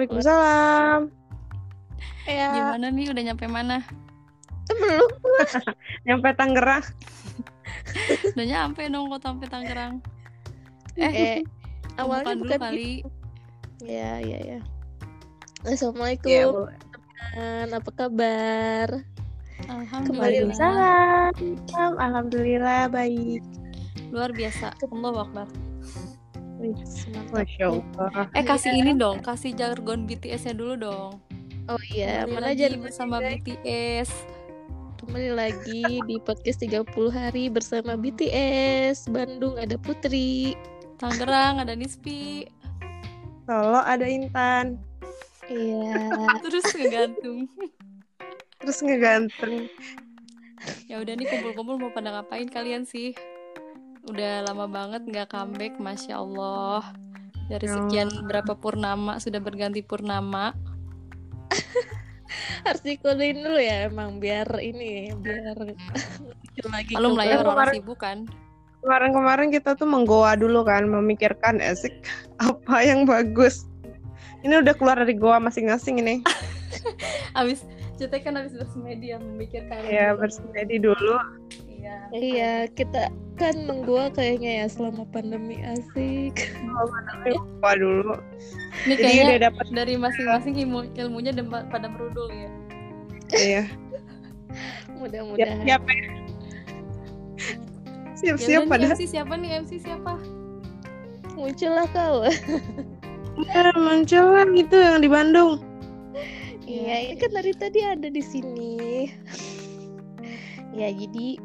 Waalaikumsalam. Ya. Gimana nih udah nyampe mana? Belum. nyampe Tangerang. udah nyampe dong kok sampai Tangerang. Eh, eh awalnya bukan dulu kali. Gitu. Ya, ya, ya. Assalamualaikum. Ya, teman, apa kabar? Alhamdulillah. Salam. Alhamdulillah baik. Luar biasa. Allah Akbar. Masya Allah. Eh kasih ini dong, kasih jargon BTS-nya dulu dong. Oh iya, Kembali mana aja bersama BTS. Kembali lagi di podcast 30 hari bersama BTS. Bandung ada Putri. Tangerang ada Nispi. Solo ada Intan. Iya. Terus ngegantung. Terus ngegantung. Ya udah nih kumpul-kumpul mau pada ngapain kalian sih? Udah lama banget nggak comeback masya allah. Dari ya sekian berapa purnama sudah berganti purnama. Harus dikodein dulu ya emang biar ini biar lagi belum lah ya orang sibuk kan. Kemarin-kemarin kita tuh menggoa dulu kan memikirkan esik apa yang bagus? Ini udah keluar dari goa masing-masing ini. Abis kita kan habis bersemedi ya memikirkan ya bersemedi dulu iya iya kita kan menggua kayaknya ya selama pandemi asik. Oh, gua dulu. Ini Jadi kayaknya udah dapat dari masing-masing ilmu ilmunya pada merudul ya. Iya. Mudah-mudahan. Siap ya. Siap-siap pada MC siapa nih? MC siapa? Muncullah kau. Ya muncullah itu yang di Bandung. Iya ini kan dari tadi ada di sini. Ya jadi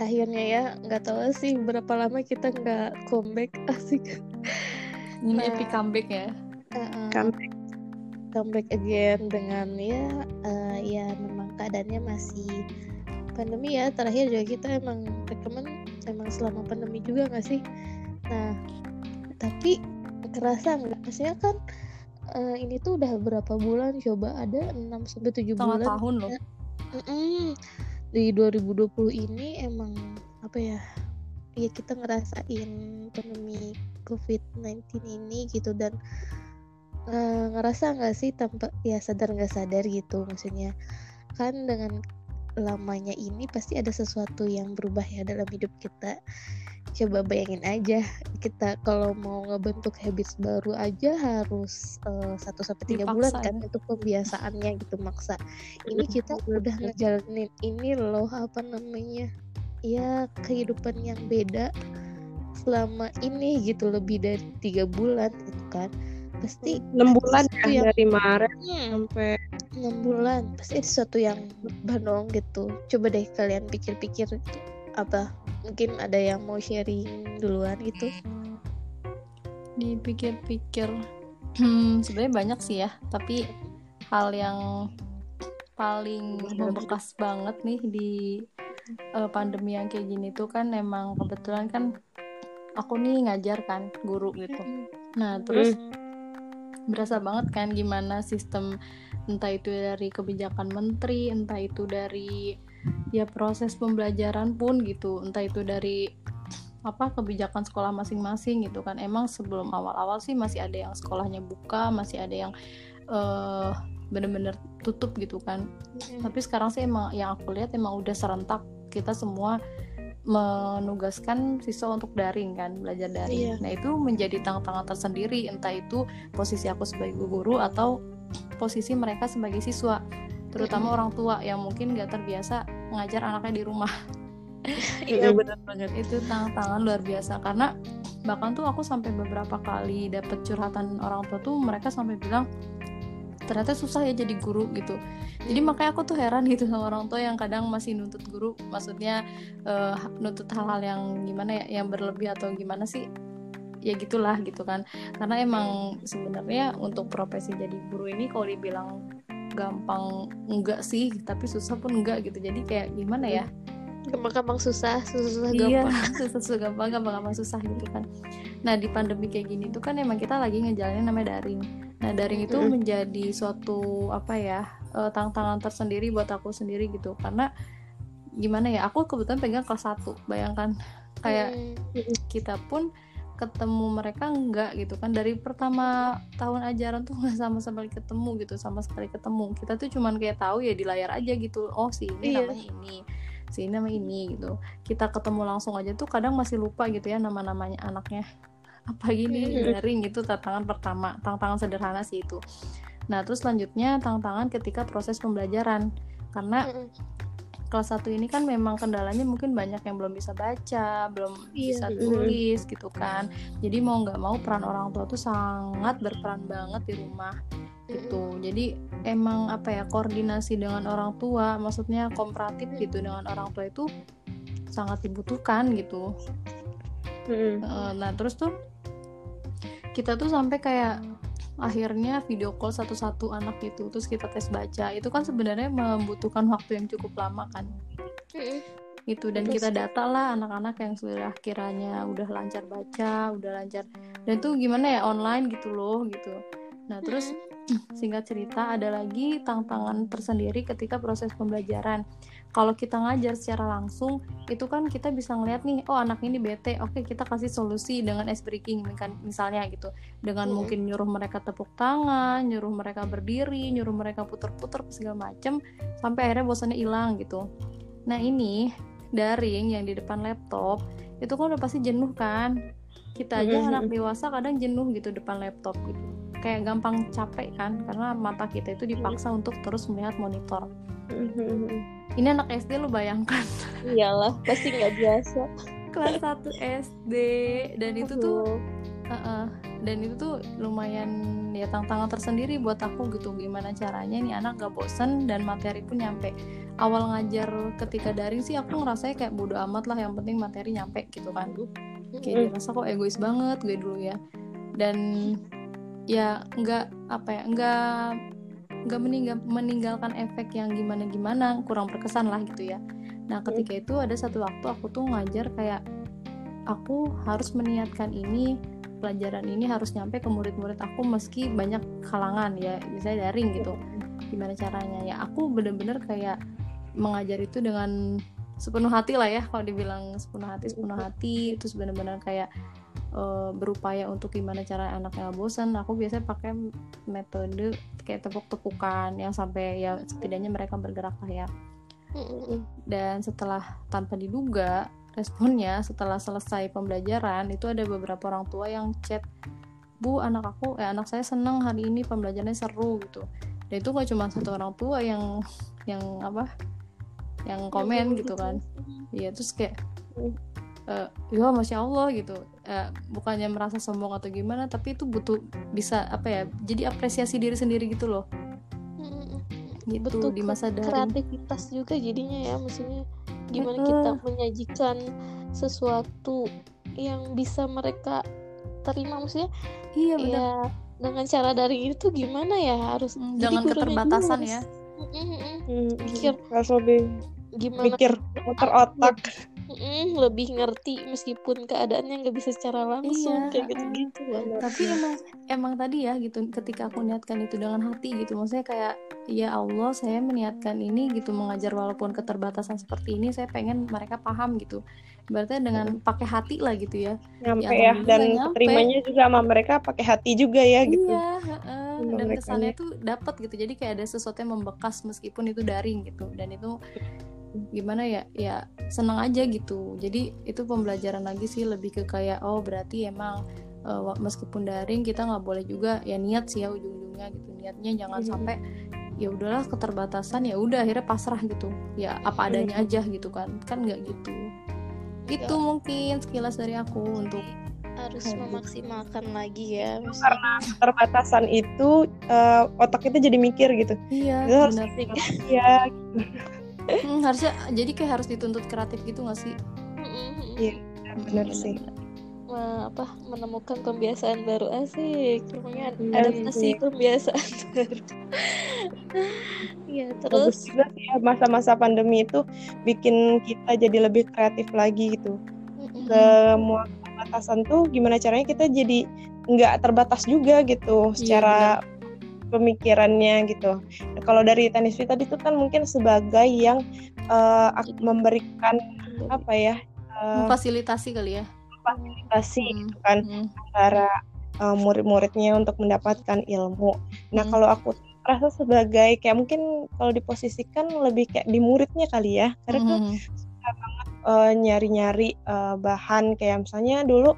akhirnya ya nggak tahu sih berapa lama kita nggak comeback asik. Ini nah, epic comeback ya? uh, comeback. Comeback again dengan ya uh, ya memang keadaannya masih pandemi ya. Terakhir juga kita emang rekaman emang selama pandemi juga nggak sih? Nah tapi kerasa nggak? Maksudnya kan uh, ini tuh udah berapa bulan? Coba ada 6 sampai tujuh bulan. tahun loh. Mm -mm di 2020 ini emang apa ya ya kita ngerasain pandemi COVID-19 ini gitu dan uh, ngerasa nggak sih tanpa ya sadar nggak sadar gitu maksudnya. Kan dengan lamanya ini pasti ada sesuatu yang berubah ya dalam hidup kita. Coba bayangin aja kita kalau mau ngebentuk habits baru aja harus uh, satu sampai tiga bulan kan ya. untuk pembiasaannya gitu maksa. Ini kita udah ngejalanin ini loh apa namanya ya kehidupan yang beda selama ini gitu lebih dari tiga bulan gitu kan pasti enam bulan ya yang, dari Maret hmm, sampai enam bulan. Pasti ada sesuatu yang berubah gitu. Coba deh kalian pikir-pikir apa? Mungkin ada yang mau sharing duluan gitu. Dipikir-pikir. Hmm, sebenarnya banyak sih ya tapi hal yang paling membekas banget nih di uh, pandemi yang kayak gini tuh kan emang kebetulan kan aku nih ngajar kan guru gitu. Nah terus berasa banget kan gimana sistem entah itu dari kebijakan menteri entah itu dari ya proses pembelajaran pun gitu entah itu dari apa kebijakan sekolah masing-masing gitu kan emang sebelum awal-awal sih masih ada yang sekolahnya buka masih ada yang uh, bener-bener tutup gitu kan mm-hmm. tapi sekarang sih emang yang aku lihat emang udah serentak kita semua menugaskan siswa untuk daring kan belajar daring. Iya. Nah itu menjadi tantangan tersendiri entah itu posisi aku sebagai guru atau posisi mereka sebagai siswa terutama orang tua yang mungkin gak terbiasa mengajar anaknya di rumah iya benar banget itu tantangan luar biasa karena bahkan tuh aku sampai beberapa kali dapet curhatan orang tua tuh mereka sampai bilang ternyata susah ya jadi guru gitu. Jadi makanya aku tuh heran gitu sama orang tua yang kadang masih nuntut guru. Maksudnya uh, nuntut hal-hal yang gimana ya yang berlebih atau gimana sih? Ya gitulah gitu kan. Karena emang sebenarnya untuk profesi jadi guru ini kalau dibilang gampang enggak sih tapi susah pun enggak gitu. Jadi kayak gimana ya? Gampang-gampang susah susah-susah iya, gampang. susah-susah gampang gampang-gampang susah gitu kan. Nah di pandemi kayak gini tuh kan emang kita lagi ngejalanin namanya daring nah daring itu menjadi suatu apa ya uh, tantangan tersendiri buat aku sendiri gitu. Karena gimana ya aku kebetulan pegang kelas satu bayangkan. Kayak mm. kita pun ketemu mereka enggak gitu kan. Dari pertama tahun ajaran tuh nggak sama sekali ketemu gitu sama sekali ketemu. Kita tuh cuman kayak tahu ya di layar aja gitu. Oh si ini Iya. namanya ini si ini namanya ini gitu. Kita ketemu langsung aja tuh kadang masih lupa gitu ya nama namanya anaknya apa gini daring itu tantangan pertama tantangan sederhana sih itu nah terus selanjutnya tantangan ketika proses pembelajaran karena kelas 1 ini kan memang kendalanya mungkin banyak yang belum bisa baca, belum Iya. bisa tulis gitu kan. Jadi mau nggak mau peran orang tua tuh sangat berperan banget di rumah gitu. Jadi emang apa ya koordinasi dengan orang tua, maksudnya kooperatif gitu dengan orang tua itu sangat dibutuhkan gitu. Nah terus tuh kita tuh sampai kayak akhirnya video call satu-satu anak gitu terus kita tes baca. Itu kan sebenarnya membutuhkan waktu yang cukup lama kan. Mm-mm. gitu dan Terus? kita data lah anak-anak yang sudah kiranya udah lancar baca udah lancar. Dan itu gimana ya online gitu loh gitu. Nah terus singkat cerita ada lagi tantangan tersendiri ketika proses pembelajaran kalau kita ngajar secara langsung itu kan kita bisa ngeliat nih oh anak ini bete oke kita kasih solusi dengan ice breaking kan misalnya gitu dengan Mm-mm. mungkin nyuruh mereka tepuk tangan nyuruh mereka berdiri nyuruh mereka puter-puter segala macem sampai akhirnya bosannya hilang gitu nah ini daring yang di depan laptop itu kan udah pasti jenuh kan kita aja Mm-mm. anak dewasa kadang jenuh gitu depan laptop gitu kayak gampang capek kan karena mata kita itu dipaksa untuk terus melihat monitor. Ini anak SD lu bayangkan. Iyalah pasti nggak biasa. Kelas 1 SD dan itu tuh Aduh. Heeh. dan itu tuh lumayan ya tantangan tersendiri buat aku gitu. Gimana caranya nih anak gak bosen dan materi pun nyampe. Awal ngajar ketika daring sih aku ngerasanya kayak bodo amat lah yang penting materi nyampe gitu kan. Kayak dirasa kok egois banget gue dulu ya. Dan ya nggak apa ya nggak nggak meninggal meninggalkan efek yang gimana gimana kurang berkesan lah gitu ya. Nah ketika itu ada satu waktu aku tuh ngajar kayak aku harus meniatkan ini pelajaran ini harus nyampe ke murid-murid aku meski banyak halangan ya misalnya daring gitu. Gimana caranya? Ya aku bener-bener kayak mengajar itu dengan sepenuh hati lah ya kalau dibilang sepenuh hati sepenuh hati terus bener-bener kayak eh, berupaya untuk gimana cara anaknya bosan aku biasanya pakai metode kayak tepuk-tepukan yang sampai ya setidaknya mereka bergerak lah ya. Dan setelah tanpa diduga responnya setelah selesai pembelajaran itu ada beberapa orang tua yang chat bu anak aku eh anak saya seneng hari ini pembelajarannya seru gitu. Dan itu gak cuma satu orang tua yang yang apa yang komen gitu kan. Iya terus kayak Eh, ya masya allah gitu Eh, bukannya merasa sombong atau gimana tapi itu butuh bisa apa ya jadi apresiasi diri sendiri gitu loh gitu Betul, di masa daring kreativitas juga jadinya ya maksudnya gimana Mm-mm. kita menyajikan sesuatu yang bisa mereka terima maksudnya iya benar ya dengan cara daring itu gimana ya harus Hmm, jadi dengan keterbatasan harus- ya. Mm-mm. Mm, Pikir. harus lebih gimana mikir otak Mm, lebih ngerti meskipun keadaannya nggak bisa secara langsung Iya, kayak gitu-gitu banget. tapi emang emang tadi ya gitu ketika aku niatkan itu dengan hati gitu maksudnya kayak ya Allah saya meniatkan ini gitu mengajar walaupun keterbatasan seperti ini saya pengen mereka paham gitu. Berarti dengan pakai hati lah gitu ya. Nyampe Ya, ya, dan nyampe. terimanya juga sama mereka pakai hati juga ya gitu. Iya heeh. Sama dan kesannya tuh dapat gitu. Jadi kayak ada sesuatu yang membekas meskipun itu daring gitu. Dan itu gimana ya ya seneng aja gitu. Jadi itu pembelajaran lagi sih lebih ke kayak oh berarti emang wa- meskipun daring kita nggak boleh juga ya niat sih ya ujung-ujungnya gitu. Niatnya jangan Mhm. sampai ya udahlah keterbatasan ya udah akhirnya pasrah gitu. Ya apa adanya aja gitu kan kan nggak gitu. Itu Nggak. mungkin sekilas dari aku untuk harus Aduh. memaksimalkan lagi ya maksudnya. Keterbatasan itu eh, otak kita jadi mikir gitu. Iya benar ya Hmm, harusnya jadi kayak harus dituntut kreatif gitu gak sih. Iya. benar sih. Me- apa menemukan kebiasaan baru asik. Namanya Iya, adaptasi iya. kebiasaan baru. Ya bagus terus juga sih ya masa-masa pandemi itu bikin kita jadi lebih kreatif lagi gitu. Semua batasan tuh gimana caranya kita jadi nggak terbatas juga gitu secara pemikirannya gitu. Nah, kalau dari Tanisvi tadi itu kan mungkin sebagai yang ak- memberikan apa ya eh, memfasilitasi kali ya fasilitasi Hmm. gitu kan Hmm. antara uh, murid-muridnya untuk mendapatkan ilmu. Nah Hmm. kalau aku rasa sebagai kayak mungkin kalau diposisikan lebih kayak di muridnya kali ya, karena tuh Hmm. uh, nyari-nyari uh, bahan kayak misalnya dulu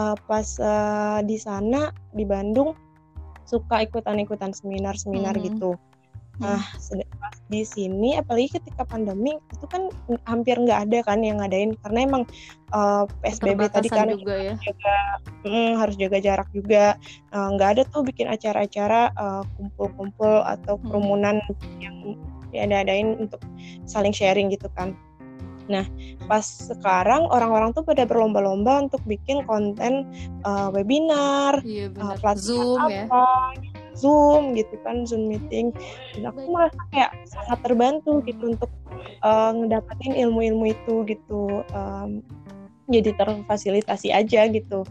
uh, pas uh, di sana di Bandung suka ikutan-ikutan seminar-seminar Mhm. gitu. Nah, sed- pas di sini apalagi ketika pandemi itu kan hampir nggak ada kan yang ngadain karena emang uh, PSBB tadi kan juga ya. jaga mm, harus jaga jarak juga Uh, nggak ada tuh bikin acara-acara uh, kumpul-kumpul atau Hmm. kerumunan yang diadain untuk saling sharing gitu kan. Nah, pas sekarang orang-orang tuh pada berlomba-lomba untuk bikin konten uh, webinar, Iya uh, benar. pelatihan Zoom ya. apa, Zoom gitu kan, Zoom meeting. Dan aku merasa kayak sangat terbantu gitu untuk uh, ngedapetin ilmu-ilmu itu gitu. Um, jadi terfasilitasi aja gitu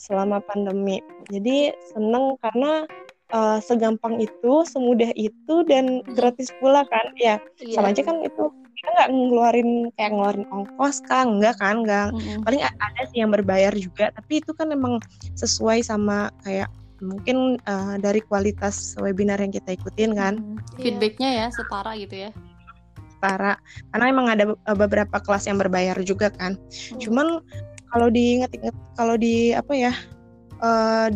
selama pandemi. Jadi seneng karena uh, segampang itu, semudah itu dan gratis pula kan. Ya, Iya. sama aja kan itu kita nggak ngeluarin kayak ngeluarin ongkos kan, enggak kan, enggak Mm-mm. paling ada sih yang berbayar juga tapi itu kan memang sesuai sama kayak mungkin uh, dari kualitas webinar yang kita ikutin kan Mm. Iya. Feedbacknya ya setara gitu ya. setara karena emang ada be- beberapa kelas yang berbayar juga kan cuman kalau diinget-inget kalau di apa ya uh,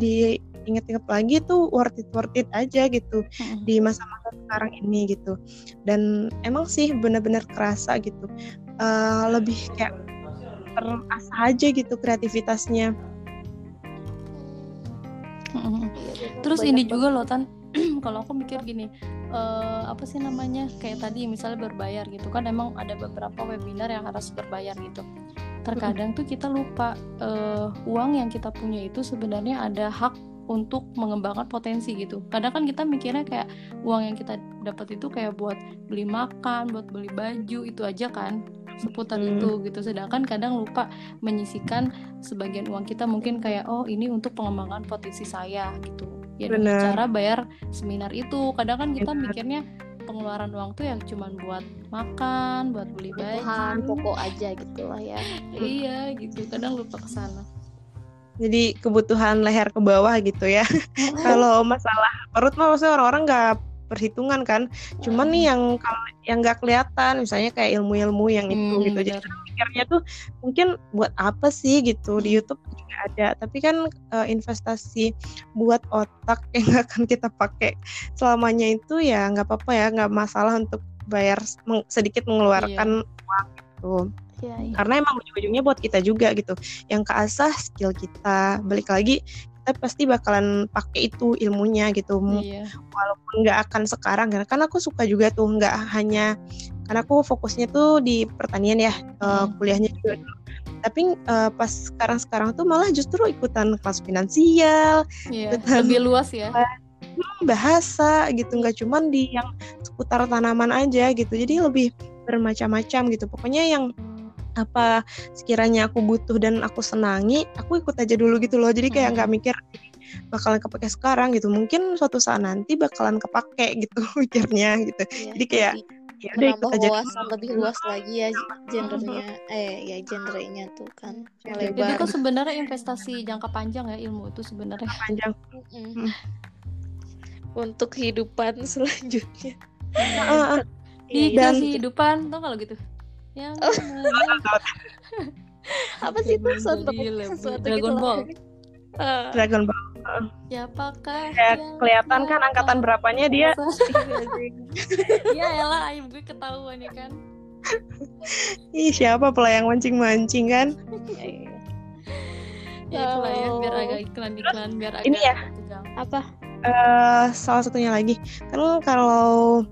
diinget-inget lagi tuh worth it worth it aja gitu Mm-mm. di masa-masa sekarang ini gitu dan emang sih benar-benar kerasa gitu Uh, lebih kayak terasa aja gitu kreativitasnya bener. Terus Banyak ini banget. juga loh Tan, kalau aku mikir gini, eh, apa sih namanya kayak tadi misalnya berbayar gitu kan, emang ada beberapa webinar yang harus berbayar gitu. Terkadang tuh kita lupa eh, uang yang kita punya itu sebenarnya ada hak untuk mengembangkan potensi gitu. Kadang kan kita mikirnya kayak uang yang kita dapat itu kayak buat beli makan, buat beli baju itu aja kan seputar Hmm. itu gitu. Sedangkan kadang lupa menyisikan sebagian uang kita mungkin kayak oh ini untuk pengembangan potensi saya gitu ya cara bayar seminar itu kadang kan kita Benar. mikirnya pengeluaran uang tuh ya cuman buat makan buat beli baju pokok aja gitu lah ya iya gitu kadang lupa ke sana jadi kebutuhan leher ke bawah gitu ya. Kalau masalah perut mah maksudnya orang-orang nggak perhitungan kan. Cuman nih yang kalau yang nggak kelihatan misalnya kayak ilmu-ilmu yang itu Hmm, gitu. Jadi mikirnya tuh mungkin buat apa sih gitu? Di YouTube juga ada. Tapi kan eh, investasi buat otak yang akan kita pakai selamanya itu ya nggak apa-apa ya. Nggak masalah untuk bayar sedikit mengeluarkan uang gitu Iya, iya. karena emang ujung-ujungnya buat kita juga gitu. Yang keasah skill kita. Balik lagi kita pasti bakalan pakai itu ilmunya gitu. Iya. walaupun nggak akan sekarang karena kan aku suka juga tuh nggak hanya karena aku fokusnya tuh di pertanian ya eh, Hmm. kuliahnya juga. Tapi eh, pas sekarang-sekarang tuh malah justru ikutan kelas finansial iya Betul. lebih luas ya. Bahasa gitu. Nggak cuman di yang seputar tanaman aja gitu. Jadi lebih bermacam-macam gitu. Pokoknya yang apa sekiranya aku butuh dan aku senangi aku ikut aja dulu gitu loh. Jadi kayak Hmm. nggak mikir bakalan kepake sekarang gitu. Mungkin suatu saat nanti bakalan kepake gitu mikirnya gitu. Iya, jadi kayak jadi ya udah ikut aja wawasan lebih luas lagi ya gendernya eh ya gendernya tuh kan jadi melebar. itu sebenarnya investasi jangka panjang ya ilmu itu sebenarnya. Panjang. Untuk kehidupan selanjutnya. Ah, ah. di dan kehidupan tuh kalau gitu yang Oh. apa sih itu sesuatu Dragon gitu Ball. Eh, Dragon Ball Siapakah Kayak yang kelihatan kan angkatan dapat berapanya dia ya elah ayo gue ketahuan ya kan ih siapa pelayang mancing-mancing kan Iya, iya. ya itulah ya biar agak iklan iklan biar agak Ini ya. tegang. apa eh salah satunya lagi kan kalau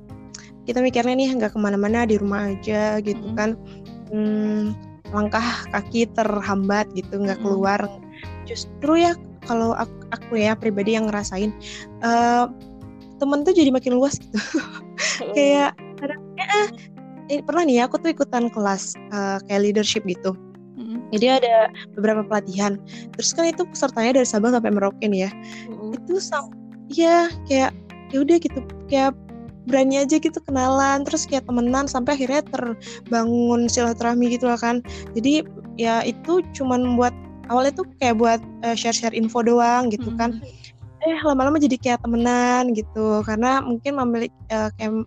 kita mikirnya nih nggak ke mana-mana di rumah aja gitu kan. Hmm, langkah kaki terhambat gitu nggak keluar. Justru ya kalau aku, aku ya pribadi yang ngerasain eh temen tuh jadi makin luas gitu. Kayak kadang eh, eh, pernah nih ya, aku tuh ikutan kelas eh, kayak leadership gitu. Jadi ada beberapa pelatihan. Terus kan itu pesertanya dari Sabang sampai Merauke nih ya. Itu sam ya kayak ya udah gitu. Kayak berani aja gitu kenalan terus kayak temenan sampai akhirnya terbangun silaturahmi gitu lah kan. Jadi ya itu cuman buat awalnya tuh kayak buat uh, share-share info doang gitu kan. Eh lama-lama jadi kayak temenan gitu. Karena mungkin memiliki uh, kayak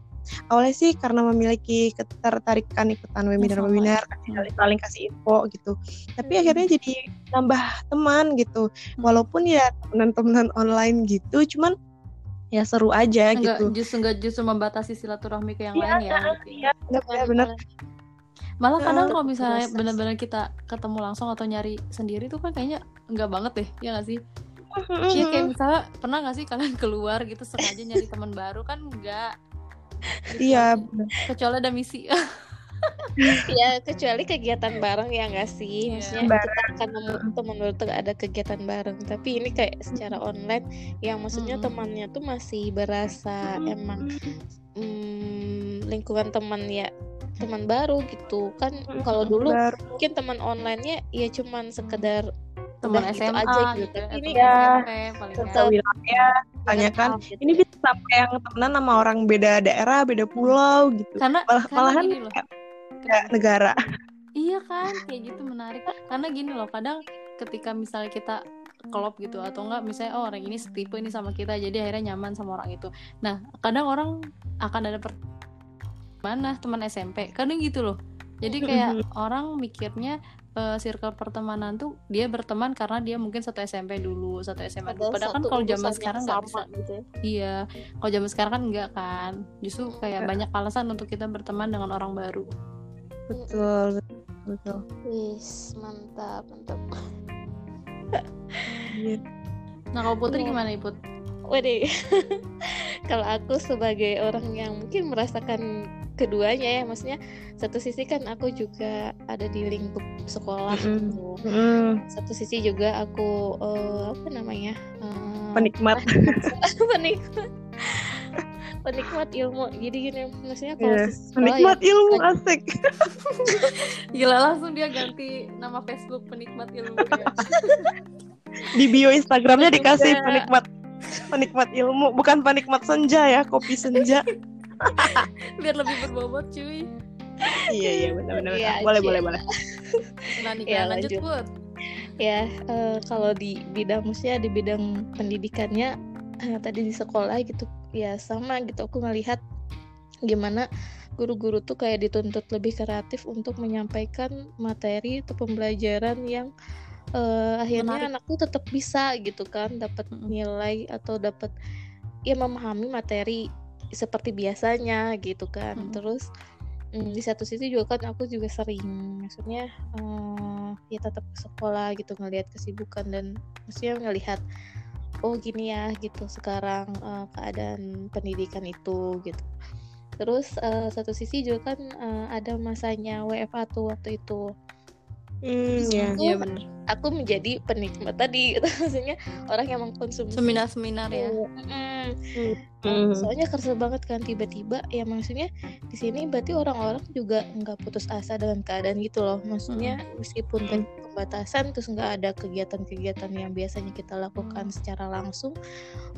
awalnya sih karena memiliki ketertarikan ikutan webinar-webinar saling saling kasih info gitu. Tapi hmm. akhirnya jadi nambah teman gitu. Hmm. walaupun ya teman-teman online gitu cuman ya seru aja enggak, gitu. justru enggak justru membatasi silaturahmi ke yang ya, lain ya gitu. iya ya, benar malah kadang kalau misalnya benar-benar kita ketemu langsung atau nyari sendiri tuh kan kayaknya enggak banget deh ya nggak sih? Iya kayak misalnya pernah gak sih kalian keluar gitu sengaja nyari teman baru? Kan enggak. Iya kecuali ada misi ya kecuali kegiatan bareng ya enggak sih iya. maksudnya bareng. kita akan teman baru tuh ada kegiatan bareng tapi ini kayak secara online yang maksudnya hmm. temannya tuh masih berasa emang hmm, lingkungan teman ya teman baru gitu kan kalau dulu baru. mungkin teman onlinenya ya cuman sekedar teman SMA gitu aja gitu. gitu. Tapi ini ya, tetap wilayah tanya kan gitu. ini bisa sampai yang temenan sama orang beda daerah, beda pulau gitu. Karena Malah, karena malahan gini loh. Kayak negara. Iya kan, kayak gitu menarik. Karena gini loh, kadang ketika misalnya kita klop gitu atau enggak misalnya oh orang ini setipe ini sama kita jadi akhirnya nyaman sama orang itu. Nah, kadang orang akan ada per mana teman SMP. Kadang gitu loh. Jadi kayak orang mikirnya uh, circle pertemanan tuh dia berteman karena dia mungkin satu SMP dulu satu SMA dulu padahal kan kalau zaman sekarang nggak bisa gitu ya. iya kalau zaman sekarang kan enggak kan justru kayak banyak alasan untuk kita berteman dengan orang baru betul betul wis mantap mantap iya. nah kalau Putri gimana Put? Waduh, kalau aku sebagai orang yang mungkin merasakan keduanya ya maksudnya satu sisi kan aku juga ada di lingkup sekolah mm -hmm. gitu mm. satu sisi juga aku uh, apa namanya uh, penikmat penikmat penikmat ilmu. Jadi gini maksudnya kalau yeah. penikmat ya, ilmu asik. Gila langsung dia ganti nama Facebook penikmat ilmu ya. di bio Instagramnya dikasih penikmat penikmat ilmu bukan penikmat senja ya kopi senja. Biar lebih berbobot cuy. Iya iya benar-benar ya, boleh boleh boleh. Nah nih ya, lanjut, lanjut. Ya uh, kalau di bidang maksudnya di bidang pendidikannya uh, tadi di sekolah gitu ya sama gitu aku ngelihat gimana guru-guru tuh kayak dituntut lebih kreatif untuk menyampaikan materi atau pembelajaran yang uh, akhirnya Menarik. anakku tetap bisa gitu kan dapat nilai atau dapat ya memahami materi seperti biasanya gitu kan hmm. terus mm, di satu sisi juga kan aku juga sering maksudnya uh, ya tetap ke sekolah gitu ngelihat kesibukan dan maksudnya ngelihat oh gini ya gitu sekarang uh, keadaan pendidikan itu gitu terus uh, satu sisi juga kan uh, ada masanya WFA tuh waktu itu Hmm, ya, iya benar. Aku menjadi penikmat tadi, gitu. maksudnya orang yang mengkonsumsi seminar-seminar ya. Mm, mm. Soalnya kerasa banget kan tiba-tiba, ya maksudnya di sini berarti orang-orang juga nggak putus asa dengan keadaan gitu loh. Maksudnya meskipun kan pembatasan terus nggak ada kegiatan-kegiatan yang biasanya kita lakukan secara langsung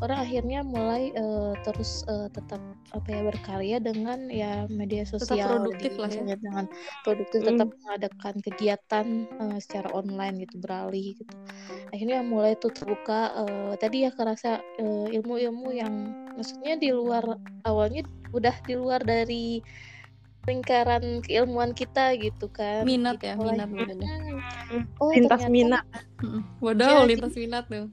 orang akhirnya mulai uh, terus uh, tetap apa ya berkarya dengan ya media sosial tetap produktif lah ya dengan produktif mm. tetap mengadakan kegiatan uh, secara online gitu beralih gitu. Akhirnya mulai tuh terbuka uh, tadi ya kerasa ilmu-ilmu uh, yang maksudnya di luar awalnya udah di luar dari lingkaran keilmuan kita gitu kan. Minat gitu. ya minat minat oh, lintas ternyata, minat. Waduh ya, lintas minat tuh.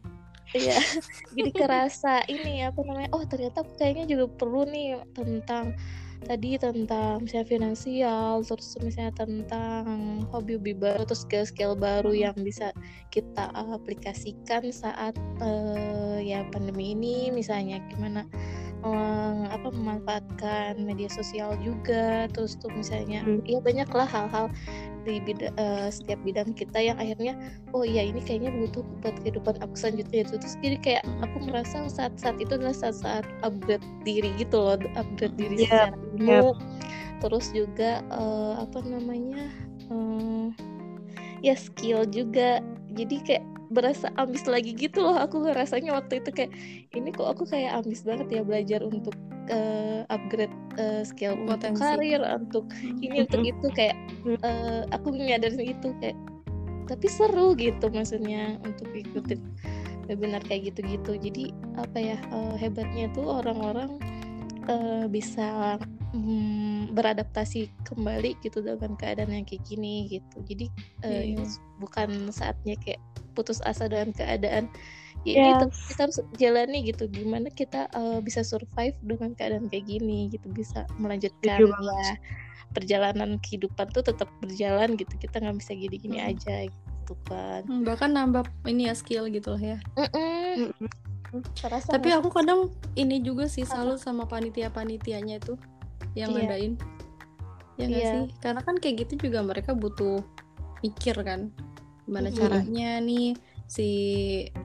Iya jadi kerasa ini apa namanya oh ternyata aku kayaknya juga perlu nih tentang tadi tentang misalnya finansial terus misalnya tentang hobi-hobi baru terus skill-skill baru yang bisa kita aplikasikan saat uh, ya pandemi ini. Misalnya gimana um, apa memanfaatkan media sosial juga. Terus tuh misalnya hmm. ya banyaklah hal-hal di bidang uh, setiap bidang kita yang akhirnya oh iya ini kayaknya butuh buat kehidupan aku selanjutnya itu. Terus jadi kayak aku merasa saat-saat itu adalah saat-saat upgrade diri gitu loh upgrade diri yeah, secara ilmu yep. terus juga uh, apa namanya uh, ya skill juga. Jadi kayak berasa ambis lagi gitu loh. Aku ngerasanya waktu itu kayak ini kok aku kayak ambis banget ya belajar untuk uh, upgrade uh, skill Potensi. untuk karir untuk ini untuk itu. Kayak uh, aku menyadari itu kayak tapi seru gitu maksudnya untuk ikutin webinar kayak gitu-gitu. Jadi apa ya uh, hebatnya tuh orang-orang uh, bisa um, beradaptasi kembali gitu dengan keadaan yang kayak gini gitu. Jadi uh, yeah. bukan saatnya kayak putus asa dengan keadaan. Ya yeah. itu kita harus jalani gitu. Gimana kita uh, bisa survive dengan keadaan kayak gini gitu. Bisa melanjutkan ya perjalanan kehidupan tuh tetap berjalan gitu. Kita nggak bisa gini-gini hmm. aja gitu kan hmm, bahkan nambah ini ya skill gitu lah ya. Mm -mm. tapi aku kadang ini juga sih selalu sama panitia-panitianya itu yang yeah. ngadain ya nggak yeah. sih karena kan kayak gitu juga mereka butuh mikir kan gimana mm -hmm. caranya nih si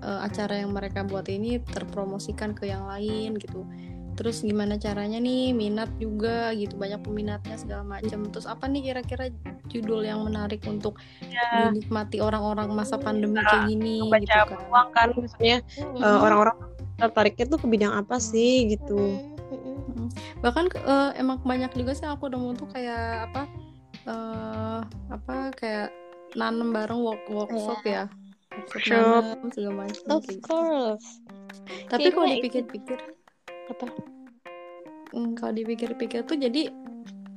uh, acara yang mereka buat ini terpromosikan ke yang lain gitu terus gimana caranya nih minat juga gitu banyak peminatnya segala macam terus apa nih kira-kira judul yang menarik untuk ya. dinikmati orang-orang masa pandemi nah, kayak gini baca gitu kan peluang kan misalnya hmm. uh, orang-orang tertariknya tuh ke bidang apa sih gitu bahkan uh, emang banyak juga sih aku udah mau tuh kayak apa uh, apa kayak nanem bareng work workshop yeah. ya. Workshop segala macam of gitu. course. Tapi kalau dipikir-pikir apa? hmm, kalau dipikir-pikir tuh jadi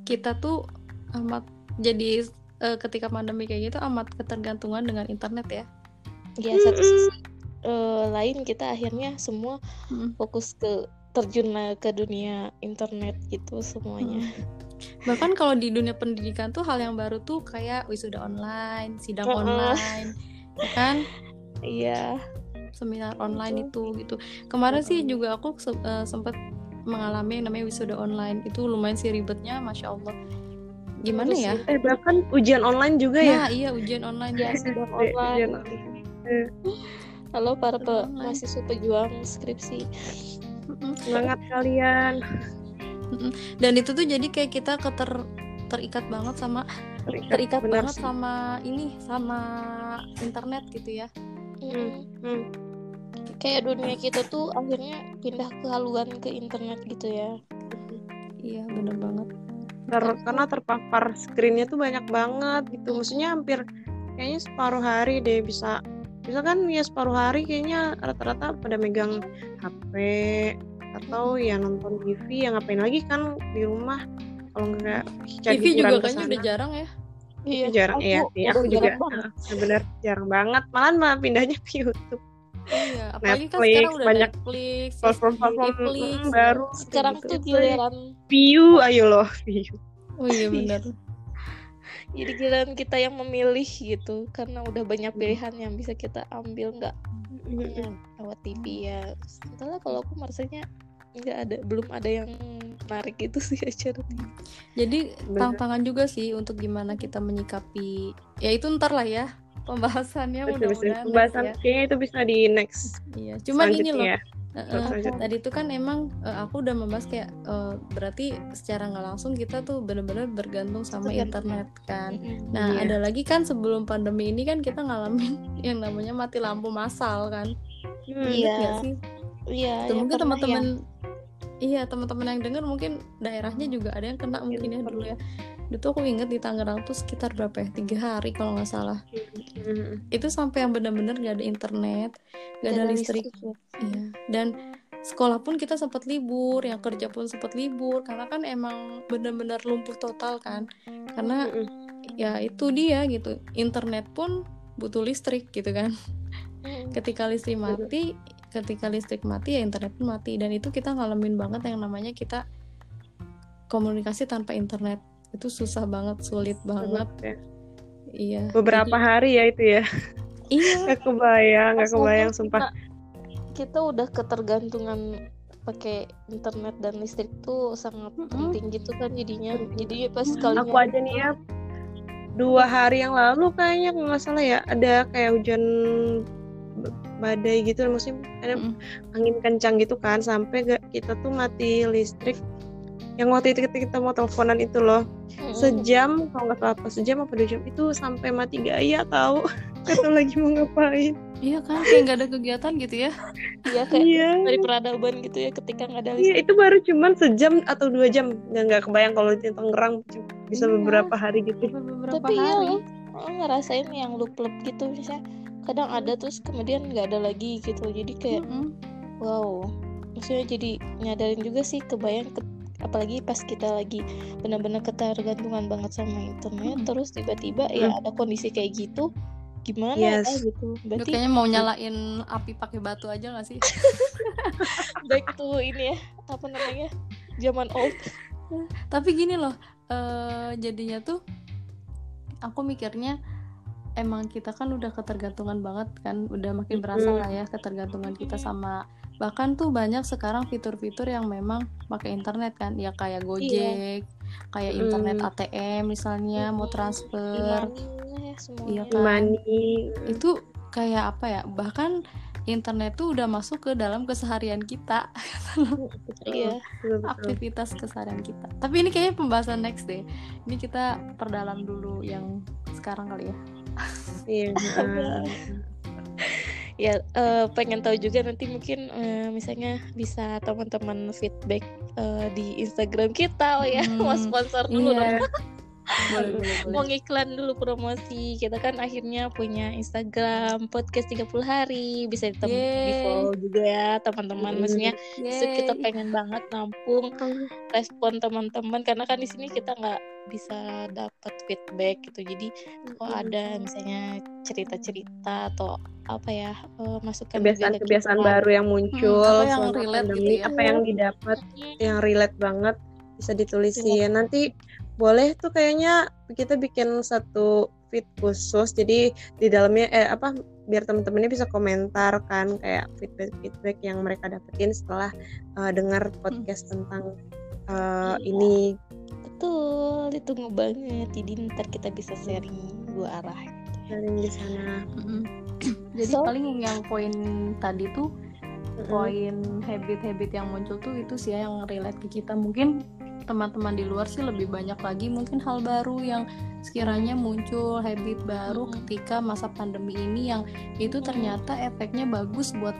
kita tuh amat jadi uh, ketika pandemi kayak gitu amat ketergantungan dengan internet ya. Ya satu sisi uh, lain kita akhirnya semua hmm. fokus ke terjun ke dunia internet gitu semuanya. Hmm. bahkan kalau di dunia pendidikan tuh hal yang baru tuh kayak wisuda online sidang uh -uh. online ya kan? Iya. Seminar online itu gitu. Kemarin sih juga aku se uh, sempat mengalami yang namanya wisuda online itu lumayan sih ribetnya masya allah. Gimana Terus, ya? eh bahkan ujian online juga ya? Nah, iya ujian online ya. sidang online. halo para pe mahasiswa pejuang skripsi semangat kalian. Dan itu tuh jadi kayak kita keter terikat banget sama terikat, terikat banget sih. sama ini sama internet gitu ya. Hmm. Hmm. kayak dunia kita tuh akhirnya pindah ke haluan ke internet gitu ya. Iya bener banget. Ter karena terpapar screennya tuh banyak banget gitu. Maksudnya hampir kayaknya separuh hari deh bisa. Bisa kan ya separuh hari kayaknya rata-rata pada megang HP atau ya nonton TV yang ngapain lagi kan di rumah kalau nggak TV juga kayaknya udah jarang ya Iya, jarang iya sih. Aku juga benar jarang banget. Malah mah pindahnya ke YouTube. Iya, apalagi kan Netflix, kan sekarang udah banyak Netflix, platform-platform baru. Sekarang gitu. tuh giliran view, ayo loh view. Oh iya benar. Jadi giliran kita yang memilih gitu, karena udah banyak pilihan yang bisa kita ambil nggak lewat TV ya. Setelah kalau aku merasanya nggak ada, belum ada yang menarik itu sih acara jadi tantangan juga sih untuk gimana kita menyikapi ya itu ntar lah ya pembahasannya mudah-mudahan pembahasan ya. kayaknya itu bisa di next iya cuman ini loh ya. Uh, tadi itu kan emang uh, aku udah membahas kayak uh, berarti secara nggak langsung kita tuh benar-benar bergantung sama internet kan. Nah yeah. ada lagi kan sebelum pandemi ini kan kita ngalamin yang namanya mati lampu massal kan. Hmm, iya. Iya sih. Iya. Mungkin teman-teman iya teman-teman yang dengar mungkin daerahnya juga ada yang kena mungkin ya dulu ya itu aku inget di Tangerang tuh sekitar berapa ya? Tiga hari kalau nggak salah. Mm-hmm. itu sampai yang benar-benar gak ada internet gak ada listrik, listrik ya. iya. Dan sekolah pun kita sempat libur yang kerja pun sempat libur karena kan emang benar-benar lumpuh total kan. Karena mm-hmm. ya itu dia gitu internet pun butuh listrik gitu kan. Ketika listrik mati ketika listrik mati ya internet pun mati. Dan itu kita ngalamin banget yang namanya kita komunikasi tanpa internet itu susah banget sulit banget ya. iya beberapa jadi, hari ya itu ya iya nggak kebayang nggak kebayang sumpah kita, kita udah ketergantungan pakai internet dan listrik tuh sangat mm -hmm. penting gitu kan jadinya jadi pas kali aku aja nih ya dua hari yang lalu kayaknya nggak salah ya ada kayak hujan badai gitu musim ada mm. angin kencang gitu kan sampai gak kita tuh mati listrik yang waktu itu kita mau teleponan itu loh mm. sejam kalau nggak salah apa sejam apa dua jam itu sampai mati gaya tahu kata lagi mau ngapain iya kan kayak nggak ada kegiatan gitu ya iya kayak iya. dari peradaban gitu ya ketika nggak ada iya itu baru cuman sejam atau dua jam nggak nggak kebayang kalau di Tangerang bisa iya. beberapa hari gitu beberapa Tapi iya hari. ya oh, ngerasain yang loop loop gitu misalnya kadang ada terus kemudian nggak ada lagi gitu jadi kayak Mm-mm. wow maksudnya jadi nyadarin juga sih kebayang ke- apalagi pas kita lagi benar-benar ketergantungan banget sama internet Mm-mm. terus tiba-tiba ya ada kondisi kayak gitu gimana Yes. ya gitu berarti kayaknya mau nyalain api pakai batu aja gak sih? back to ini ya apa namanya zaman old Tapi gini loh, eh jadinya tuh aku mikirnya emang kita kan udah ketergantungan banget kan, udah makin berasa lah ya ketergantungan kita sama bahkan tuh banyak sekarang fitur-fitur yang memang pakai internet kan, ya kayak Gojek, kayak Mm. internet ATM misalnya mau Mm-mm. transfer, Imani ya semuanya iya kan, money itu kayak apa ya? Bahkan internet tuh udah masuk ke dalam keseharian kita, iya aktivitas keseharian kita. Tapi ini kayaknya pembahasan next deh. Ini kita perdalam dulu yang sekarang kali ya. Iya. ya eh, pengen tahu juga nanti mungkin eh, misalnya bisa teman-teman feedback eh, di Instagram kita. Oh ya Hmm, mau sponsor dulu Iya. dong. Boleh, boleh, mau ngiklan dulu promosi. Kita kan akhirnya punya Instagram podcast 30 hari. Bisa di, follow juga ya teman-teman. Hmm. maksudnya kita pengen banget nampung respon teman-teman. Karena kan di sini kita nggak bisa dapat feedback gitu. Jadi kalau ada misalnya cerita-cerita atau apa ya eh, masukan juga dari kebiasaan-kebiasaan baru yang muncul Hmm, apa yang relate gitu pandemi, ya. apa yang didapat Hmm, yang relate banget bisa Iya. ditulisin nanti boleh tuh kayaknya kita bikin satu feed khusus jadi di dalamnya eh apa biar teman-temannya bisa komentar kan kayak feedback feedback yang mereka dapetin setelah eh, dengar podcast tentang eh, Iya. ini betul ditunggu banget jadi ntar kita bisa sharing dua arah sharing di sana. Jadi So- paling yang poin tadi tuh poin habit-habit yang muncul tuh itu sih ya yang relate ke kita. Mungkin teman-teman di luar sih lebih banyak lagi mungkin hal baru yang sekiranya muncul habit baru ketika masa pandemi ini yang itu ternyata efeknya bagus buat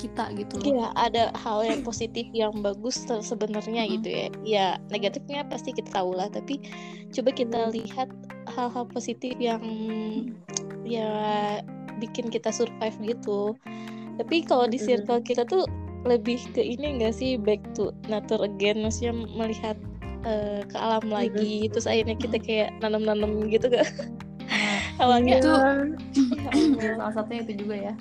kita gitu loh. Iya, ada hal yang positif yang bagus se- sebenarnya Mm-mm. gitu ya. Ya, negatifnya pasti kita tahu lah, tapi coba kita lihat hal-hal positif yang ya bikin kita survive gitu. Tapi kalau di circle kita tuh lebih ke ini enggak sih back to nature again, maksudnya melihat eh, ke alam lagi, terus akhirnya kita kayak nanam-nanam gitu gak? Nah, Awalnya itu ya ampun. ya, salah satunya itu juga ya.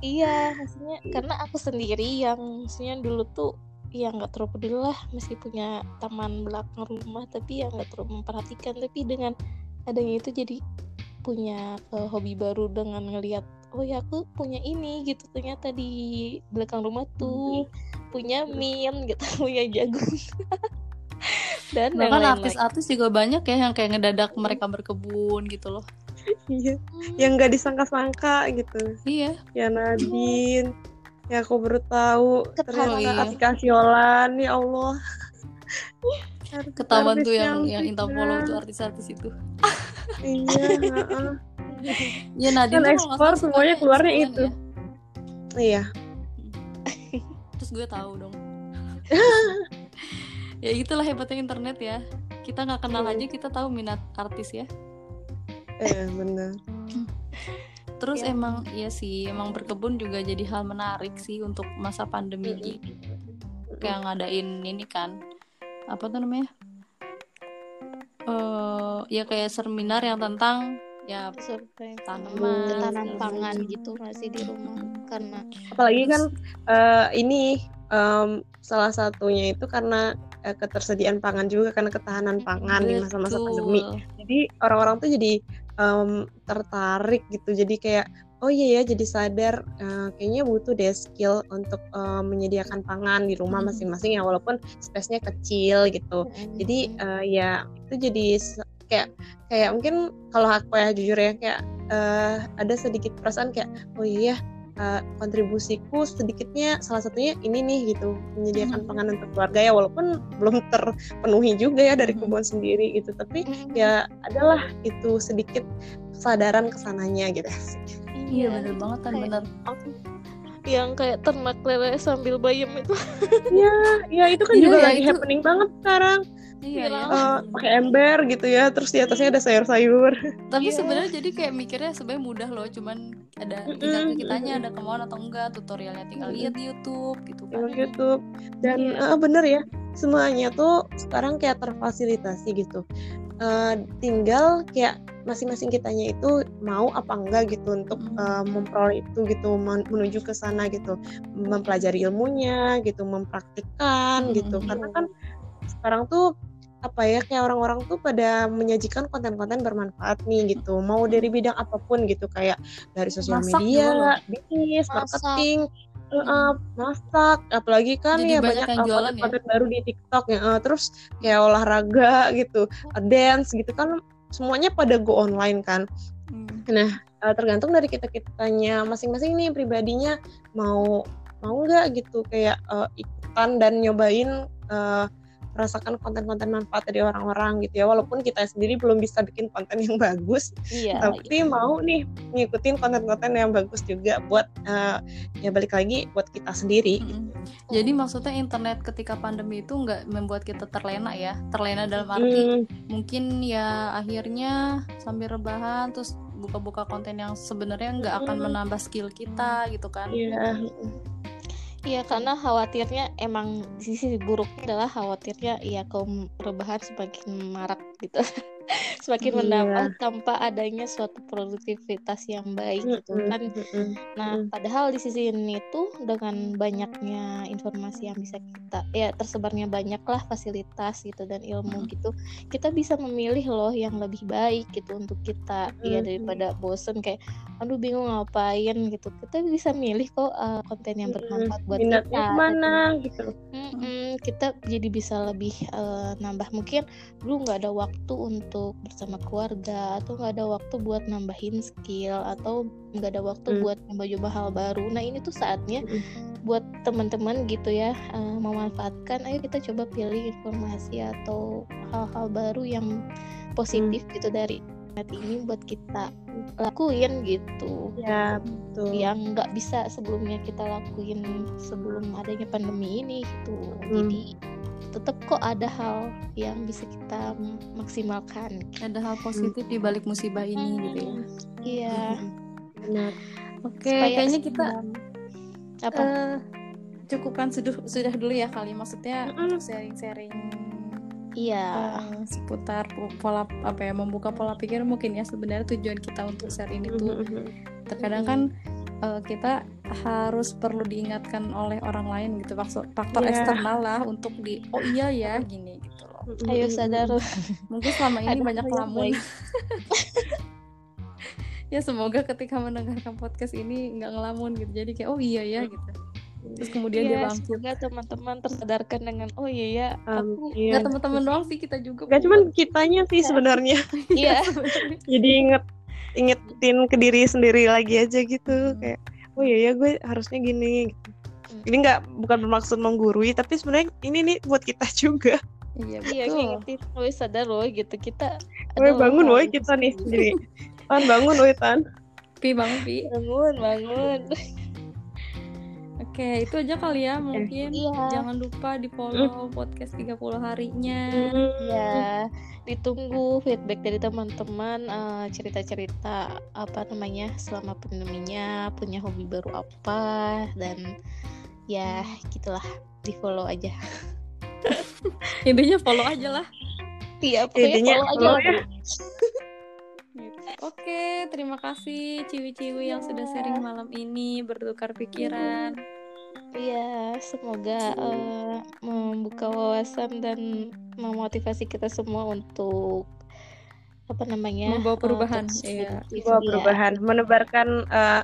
Iya, maksudnya karena aku sendiri yang maksudnya dulu tuh ya nggak terlalu peduli lah meski punya taman belakang rumah tapi ya nggak terlalu memperhatikan tapi dengan adanya itu jadi punya eh, hobi baru dengan ngelihat oh ya aku punya ini gitu. Ternyata di belakang rumah tuh punya min gitu. Punya jagung. Dan yang Bahkan artis-artis juga banyak ya yang kayak ngedadak mereka berkebun gitu loh. iya. Yang nggak disangka-sangka gitu. Iya. ya Nadine ya aku baru tahu ternyata Iya. Atika Siolan ya Allah. Ketahuan tuh yang yang Inta follow tuh artis-artis itu. Iya heeh. Ya Nadine Kan ekspor semuanya keluarnya itu. ya. iya Terus gue tahu dong. ya itulah hebatnya internet ya. Kita nggak kenal Iya. aja kita tahu minat artis ya. eh bener Terus Ya. emang iya sih emang berkebun juga jadi hal menarik sih untuk masa pandemi ini. Kayak ngadain ini kan apa tuh namanya? Eh ya kayak seminar yang tentang ya survive Tanaman, ketahanan segala pangan gitu. Masih di rumah. Karena apalagi kan eh, ini em, salah satunya itu karena eh, ketersediaan pangan juga karena ketahanan pangan di masa-masa pandemi. jadi orang-orang tuh jadi em, tertarik gitu. Jadi kayak oh iya ya jadi sadar eh, kayaknya butuh deh skill untuk eh, menyediakan pangan di rumah Mm. masing-masing ya walaupun space-nya kecil gitu. Jadi eh, ya itu jadi kayak kayak mungkin kalau aku ya jujur ya kayak eh, ada sedikit perasaan kayak oh iya kontribusiku sedikitnya salah satunya ini nih gitu. Menyediakan Mhm. pangan untuk keluarga ya walaupun belum terpenuhi juga ya dari kebun sendiri gitu. Tapi ya adalah itu sedikit kesadaran ke sananya gitu Iya bener banget kan Kayak bener. yang kayak ternak lele sambil bayam itu ya ya itu kan Iya, juga ya, lagi itu- happening banget sekarang Iya ya. Eh, pakai ember gitu ya terus di atasnya ada sayur-sayur Tapi Iya. sebenarnya jadi kayak mikirnya sebenarnya mudah loh, cuman ada tinggal kitanya ada kemauan atau enggak, tutorialnya tinggal lihat di YouTube gitu kan. YouTube dan Iya. eh, bener ya semuanya tuh sekarang kayak terfasilitasi gitu Eh, tinggal kayak masing-masing kitanya itu mau apa enggak gitu untuk eh, memperoleh itu gitu men- menuju ke sana gitu. Mempelajari ilmunya gitu mempraktikkan Mm, gitu. iya. karena kan sekarang tuh apa ya kayak orang-orang tuh pada menyajikan konten-konten bermanfaat nih gitu. Mau dari bidang apa pun gitu kayak dari sosial media bisnis marketing eh, masak apalagi kan Jadi ya banyak banyak yang eh, jualan ya? baru di TikTok ya eh, terus kayak olahraga gitu eh, dance gitu kan semuanya pada go online kan Hmm. Eh, tergantung dari kita kitanya masing-masing nih pribadinya mau mau nggak gitu kayak eh, ikutan dan nyobain eh, merasakan konten-konten manfaat dari orang-orang gitu ya walaupun kita sendiri belum bisa bikin konten yang bagus Iya. tapi mau nih ngikutin konten-konten yang bagus juga buat eh, ya balik lagi buat kita sendiri Mm-mm. Jadi maksudnya internet ketika pandemi itu nggak membuat kita terlena ya, terlena dalam arti Hmm, mungkin ya akhirnya sambil rebahan terus buka-buka konten yang sebenarnya nggak akan Mm. menambah skill kita gitu kan. iya Iya karena khawatirnya emang sisi buruknya adalah khawatirnya ya kaum rebahan semakin marak gitu semakin Iya. menambah tanpa adanya suatu produktivitas yang baik gitu kan. nah Mm. padahal di sisi ini tuh dengan banyaknya informasi yang bisa kita ya tersebarnya banyak lah fasilitas gitu dan ilmu gitu kita bisa memilih loh yang lebih baik gitu untuk kita. Ya daripada bosen kayak aduh bingung ngapain gitu. Kita bisa milih kok uh, konten yang bermanfaat buat minatnya kita ke mana gitu. Mm-mm, kita jadi bisa lebih eh, nambah. Mungkin dulu nggak ada waktu untuk bersama keluarga atau nggak ada waktu buat nambahin skill atau nggak ada waktu Hmm. buat coba-coba hal baru nah ini tuh saatnya Mm-mm. buat teman-teman gitu ya eh, memanfaatkan ayo kita coba pilih informasi atau hal-hal baru yang positif Hmm. gitu dari internet ini buat kita lakuin gitu ya betul yang nggak bisa sebelumnya kita lakuin sebelum adanya pandemi ini gitu Hmm. jadi tetap kok ada hal yang bisa kita maksimalkan. Ada hal positif di balik musibah ini gitu ya. iya. Benar. Oke, supaya kayaknya kita apa? eh, cukupkan sudah sudah dulu ya kali. Maksudnya Mm-mm. untuk sharing-sharing iya. eh, seputar po- pola apa ya membuka pola pikir mungkin ya sebenarnya tujuan kita untuk share ini tuh Mhm, terkadang kan eh, kita harus perlu diingatkan oleh orang lain gitu faktor faktor Iya. eksternal lah untuk di oh iya ya gini gitu loh. Ayo sadar. Mungkin selama ini Ada banyak lamun. ya semoga ketika mendengarkan podcast ini nggak ngelamun gitu jadi kayak oh iya ya gitu. Terus kemudian dia Iya, bangkit. semoga teman-teman tersadarkan dengan oh iya ya aku Amin. nggak teman-teman doang sih kita juga Gak cuman kitanya sih sebenarnya. Iya. Jadi inget ingetin ke diri sendiri lagi aja gitu Hmm. kayak oh iya ya gue harusnya gini gitu. ini nggak bukan bermaksud menggurui tapi sebenarnya ini nih buat kita juga. Iya iya betul. ngingetin woi sadar loh gitu. Kita Woi bangun woi kita nih sendiri. Tan bangun woi Tan. Pi bang pi. Bangun bangun oke itu aja kali ya mungkin Iya. jangan lupa di follow podcast 30 harinya Ya, ditunggu feedback dari teman-teman eh, cerita-cerita apa namanya selama pandeminya, punya hobi baru apa dan ya gitulah di follow aja. intinya follow aja lah Iya, Intinya follow aja. follow lah, ya. Bu. Oke, terima kasih ciwi-ciwi yang sudah sharing malam ini bertukar pikiran. Iya, semoga eh, membuka wawasan dan memotivasi kita semua untuk apa namanya Membawa perubahan, terus iya. produktif, Bawa iya, perubahan menebarkan eh,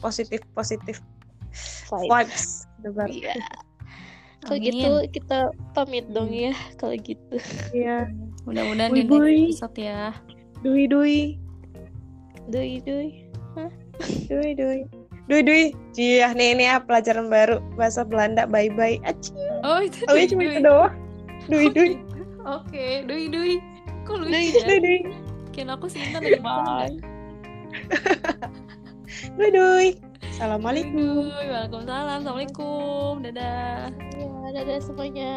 positif positif vibe. vibes Nebar- Iya. Kalau gitu kita pamit dong ya kalau gitu. iya Mudah-mudahan di next episode ya. dui dui Doi doi. dui dui dui dui iya nih ini ya pelajaran baru bahasa Belanda bye bye aci Oh, itu oh dui, cuma dui. itu doang dui Oh, dui gitu. Oke, dui dui. Kok lucu Dui, ya? dui dui Kira aku lagi Bye. dui dui Dui, assalamualaikum dui. Waalaikumsalam. Assalamualaikum. Dadah. Ya, dadah semuanya.